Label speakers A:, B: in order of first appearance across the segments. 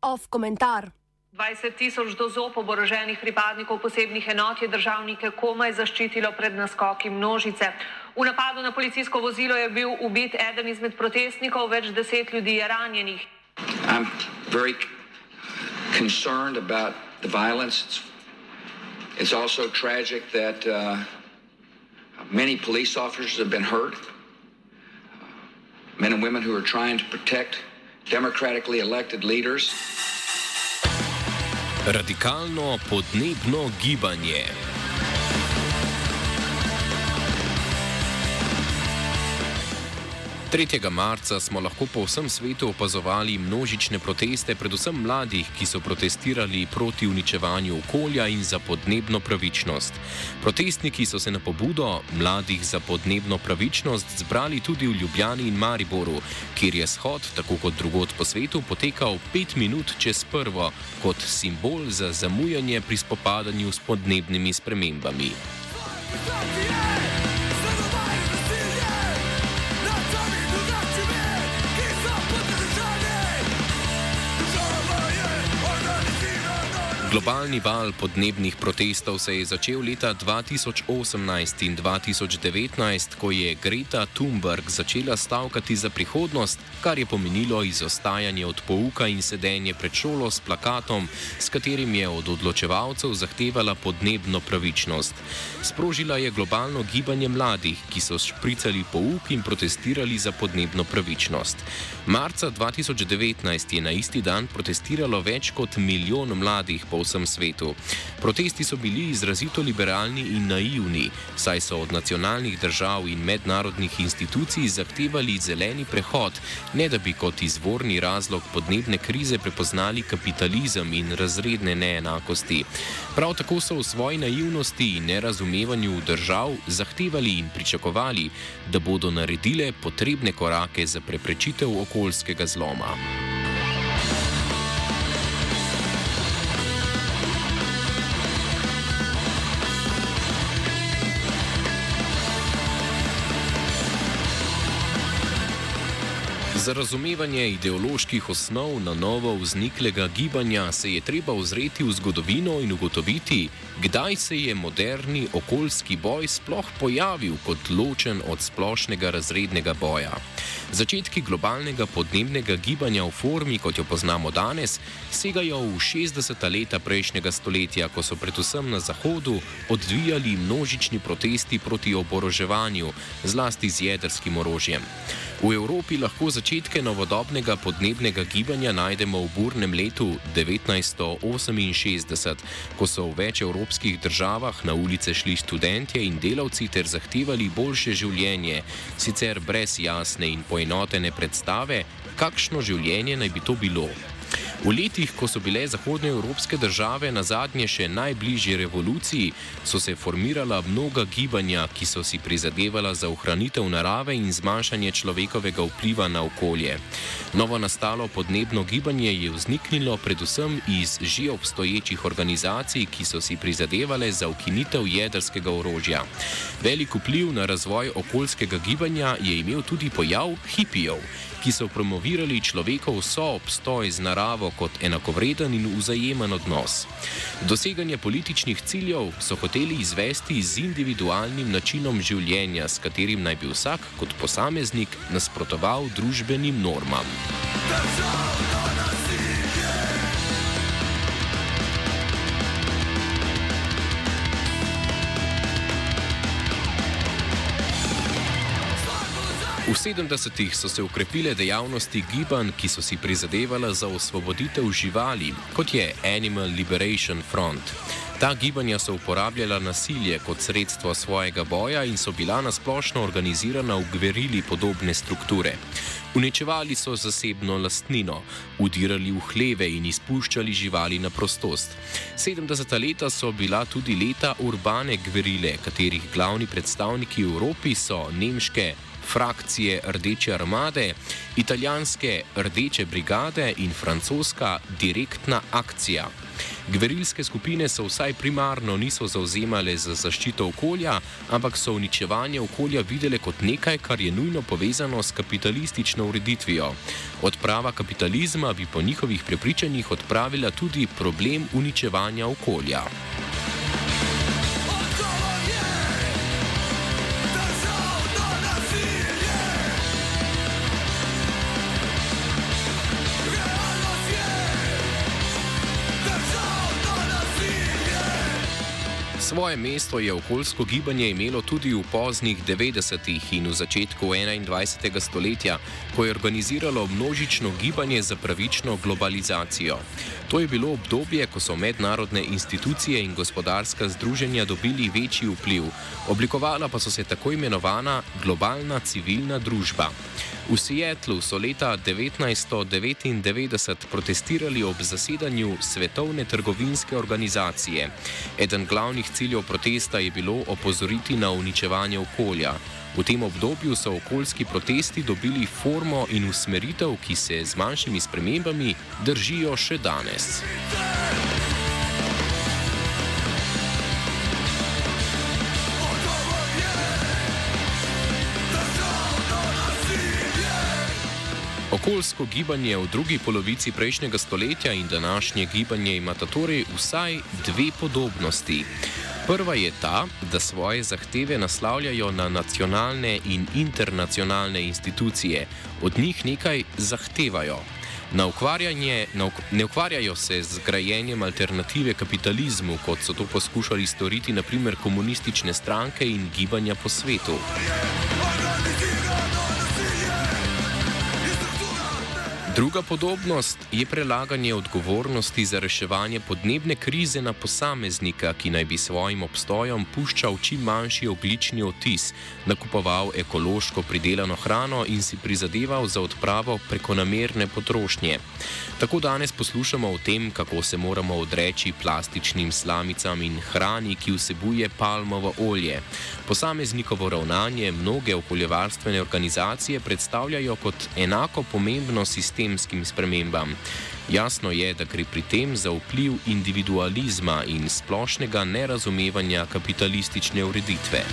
A: Off komentar.
B: 20 tisoč dozov oboroženih pripadnikov posebnih enot je državnike komaj zaščitilo pred naskoki množice. V napadu na policijsko vozilo je bil ubit eden izmed protestnikov, več deset ljudi je ranjenih.
C: I'm very concerned about the violence. It's, it's also tragic that uh, many police officers have been hurt. Men and women who are trying to protect democratically elected leaders.
D: Radikalno podnebno gibanje. 3. marca smo lahko po vsem svetu opazovali množične proteste, predvsem mladih, ki so protestirali proti uničevanju okolja in za podnebno pravičnost. Protestniki so se na pobudo mladih za podnebno pravičnost zbrali tudi v Ljubljani in Mariboru, kjer je shod, tako kot drugod po svetu, potekal pet minut čez prvo, kot simbol za zamujanje pri spopadanju s podnebnimi spremembami. Yeah! Globalni val podnebnih protestov se je začel leta 2018 in 2019, ko je Greta Thunberg začela stavkati za prihodnost, kar je pomenilo izostajanje od pouka in sedenje pred šolo s plakatom, s katerim je od odločevalcev zahtevala podnebno pravičnost. Sprožila je globalno gibanje mladih, ki so špricali pouk in protestirali za podnebno pravičnost. Marca 2019 je na isti dan protestiralo več kot milijon mladih po vsem svetu. Protesti so bili izrazito liberalni in naivni, saj so od nacionalnih držav in mednarodnih institucij zahtevali zeleni prehod, ne da bi kot izvorni razlog podnebne krize prepoznali kapitalizem in razredne neenakosti. Prav tako so v svoji naivnosti in nerazumevanju držav zahtevali in pričakovali, da bodo naredile potrebne korake za preprečitev okoljskega zloma. Za razumevanje ideoloških osnov na novo vzniklega gibanja se je treba ozreti v zgodovino in ugotoviti, kdaj se je moderni okoljski boj sploh pojavil kot ločen od splošnega razrednega boja. Začetki globalnega podnebnega gibanja v formi, kot jo poznamo danes, segajo v 60. leta prejšnjega stoletja, ko so predvsem na Zahodu odvijali množični protesti proti oboroževanju, zlasti z jedrskim orožjem. V Evropi lahko začetke novodobnega podnebnega gibanja najdemo v burnem letu 1968, ko so v več evropskih državah na ulice šli študentje in delavci ter zahtevali boljše življenje, sicer brez jasne in poenotene predstave, kakšno življenje naj bi to bilo. V letih, ko so bile zahodnoevropske države na zadnje še najbližje revoluciji, so se formirala mnoga gibanja, ki so si prizadevala za ohranitev narave in zmanjšanje človekovega vpliva na okolje. Novo nastalo podnebno gibanje je vzniknilo predvsem iz že obstoječih organizacij, ki so si prizadevale za ukinitev jedrskega orožja. Velik vpliv na razvoj okoljskega gibanja je imel tudi pojav hipijev ki so promovirali človekov soobstoj z naravo kot enakovreden in vzajemen odnos. Doseganje političnih ciljev so hoteli izvesti z individualnim načinom življenja, s katerim naj bi vsak kot posameznik nasprotoval družbenim normam. Državno! V 70-ih so se ukrepile dejavnosti gibanj, ki so si prizadevala za osvoboditev živali, kot je Animal Liberation Front. Ta gibanja so uporabljala nasilje kot sredstvo svojega boja in so bila nasplošno organizirana v gverili podobne strukture. Uničevali so zasebno lastnino, udirali v hleve in izpuščali živali na prostost. 70. leta so bila tudi leta urbane gverile, katerih glavni predstavniki v Evropi so nemške frakcije Rdeče armade, italijanske Rdeče brigade in francoska direktna akcija. Gverilske skupine se vsaj primarno niso zauzemale za zaščito okolja, ampak so uničevanje okolja videle kot nekaj, kar je nujno povezano s kapitalistično ureditvijo. Odprava kapitalizma bi po njihovih prepričanjih odpravila tudi problem uničevanja okolja. Svoje mesto je okoljsko gibanje imelo tudi v poznih 90-ih in v začetku 21. stoletja, ko je organiziralo množično gibanje za pravično globalizacijo. To je bilo obdobje, ko so mednarodne institucije in gospodarska združenja dobili večji vpliv, oblikovala pa so se tako imenovana globalna civilna družba. V Seattlu so leta 1999 protestirali ob zasedanju Svetovne trgovinske organizacije. Eden glavnih ciljev protesta je bilo opozoriti na uničevanje okolja. V tem obdobju so okoljski protesti dobili formo in usmeritev, ki se z manjšimi spremembami držijo še danes. Okoljsko gibanje v drugi polovici prejšnjega stoletja in današnje gibanje imata torej vsaj dve podobnosti. Prva je ta, da svoje zahteve naslavljajo na nacionalne in internacionalne institucije, od njih nekaj zahtevajo. Na ukvarjanje, na uk ne ukvarjajo se z grajenjem alternative kapitalizmu, kot so to poskušali storiti naprimer komunistične stranke in gibanja po svetu. Druga podobnost je prelaganje odgovornosti za reševanje podnebne krize na posameznika, ki naj bi svojim obstojem puščal čim manjši oglični otis, nakupoval ekološko pridelano hrano in si prizadeval za odpravo prekonamerne potrošnje. Tako danes poslušamo o tem, kako se moramo odreči plastičnim slamicam in hrani, ki vsebuje palmovo olje. Posameznikovo ravnanje mnoge okoljevarstvene organizacije predstavljajo kot enako pomembno sistem sistemskim spremembam. Jasno je, da gre pri tem za vpliv individualizma in splošnega nerazumevanja kapitalistične ureditve.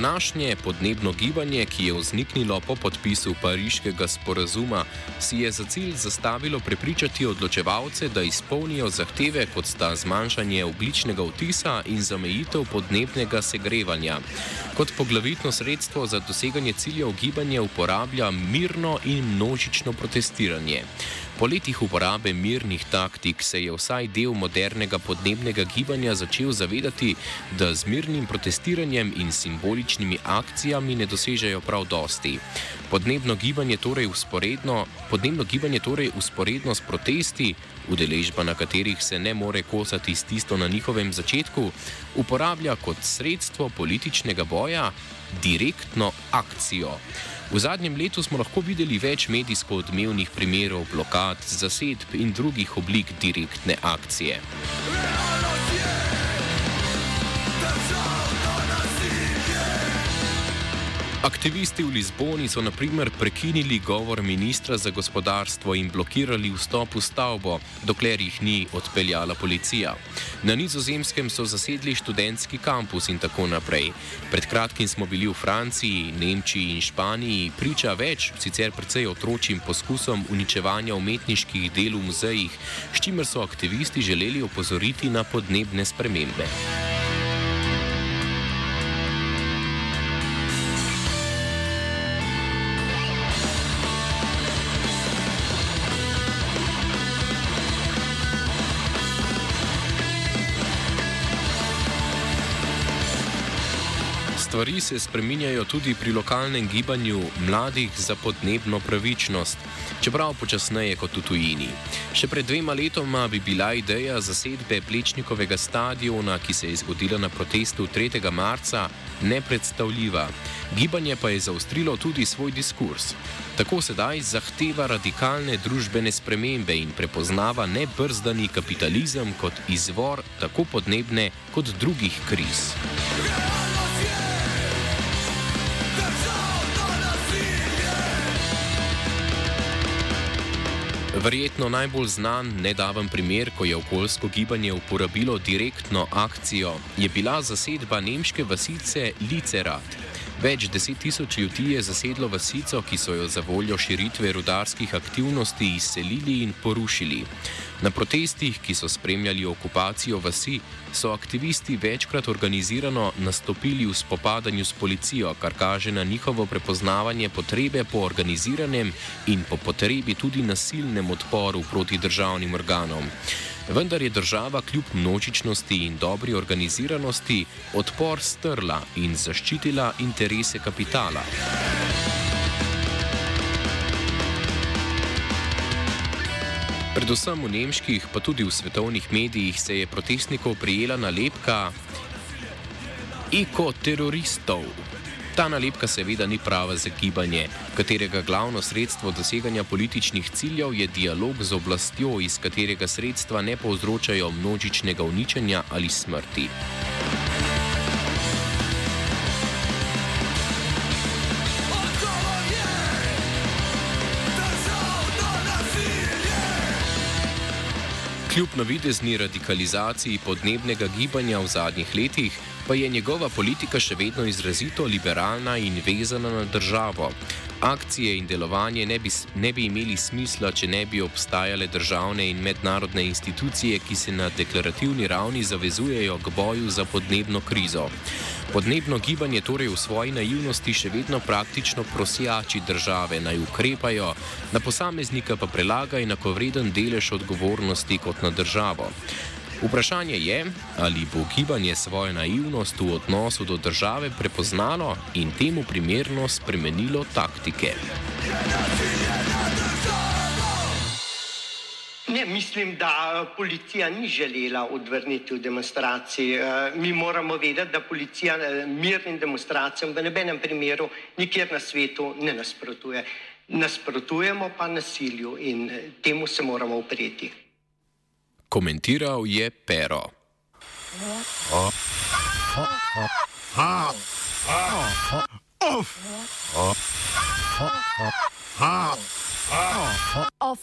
D: Današnje podnebno gibanje, ki je vzniknilo po podpisu pariškega sporazuma, si je za cilj zastavilo prepričati odločevalce, da izpolnijo zahteve kot sta zmanjšanje ogličnega vtisa in zamejitev podnebnega segrevanja. Kot poglavitno sredstvo za doseganje ciljev gibanje uporablja mirno in množično protestiranje. Po letih uporabe mirnih taktik se je vsaj del modernega podnebnega gibanja začel zavedati, da z mirnim protestiranjem in simboličnimi akcijami ne dosežejo prav dosti. Podnebno gibanje torej usporedno, podnebno gibanje torej usporedno s protesti, udeležba na katerih se ne more kosati s tisto na njihovem začetku, uporablja kot sredstvo političnega boja direktno akcijo. V zadnjem letu smo lahko videli več medijsko odmevnih primerov blokad, zasedb in drugih oblik direktne akcije. Aktivisti v Lizboni so naprimer prekinili govor ministra za gospodarstvo in blokirali vstop v stavbo, dokler jih ni odpeljala policija. Na nizozemskem so zasedli študentski kampus in tako naprej. Pred kratkim smo bili v Franciji, Nemčiji in Španiji priča več, sicer precej otročjim poskusom uničevanja umetniških del v muzejih, s čimer so aktivisti želeli opozoriti na podnebne spremembe. Stvari se spreminjajo tudi pri lokalnem gibanju mladih za podnebno pravičnost, čeprav počasneje kot v tujini. Še pred dvema letoma bi bila ideja zasedbe Plečnikovega stadiona, ki se je zgodila na protestu 3. marca, nepredstavljiva. Gibanje pa je zaustrilo tudi svoj diskurs. Tako sedaj zahteva radikalne družbene spremembe in prepoznava nebrzdani kapitalizem kot izvor tako podnebne kot drugih kriz. Verjetno najbolj znan nedaven primer, ko je okoljsko gibanje uporabilo direktno akcijo, je bila zasedba nemške vasice Licerat. Več deset tisoč ljudi je zasedlo vasico, ki so jo za voljo širitve rudarskih aktivnosti izselili in porušili. Na protestih, ki so spremljali okupacijo vasi, so aktivisti večkrat organizirano nastopili v spopadanju s policijo, kar kaže na njihovo prepoznavanje potrebe po organiziranem in po potrebi tudi nasilnem odporu proti državnim organom vendar je država kljub množičnosti in dobri organiziranosti odpor strla in zaščitila interese kapitala. Predvsem v nemških, pa tudi v svetovnih medijih se je protestnikov prijela nalepka ekoteroristov. Ta nalepka seveda ni prava za gibanje, katerega glavno sredstvo doseganja političnih ciljev je dialog z oblastjo, iz katerega sredstva ne povzročajo množičnega uničenja ali smrti. Kljub navidezni radikalizaciji podnebnega gibanja v zadnjih letih, pa je njegova politika še vedno izrazito liberalna in vezana na državo. Akcije in delovanje ne bi, ne bi imeli smisla, če ne bi obstajale državne in mednarodne institucije, ki se na deklarativni ravni zavezujejo k boju za podnebno krizo. Podnebno gibanje torej v svoji naivnosti še vedno praktično prosjači države naj ukrepajo, na posameznika pa prelaga enakovreden delež odgovornosti kot na državo. Vprašanje je, ali bo gibanje svojo naivnost v odnosu do države prepoznalo in temu primerno spremenilo taktike.
E: Ne, mislim, da policija ni želela odvrniti v demonstraciji. Eh, mi moramo vedeti, da policija eh, mirnim demonstracijam v nobenem primeru nikjer na svetu ne nasprotuje. Nasprotujemo pa nasilju in eh, temu se moramo upreti.
D: Komentiral je Pero. Off. Off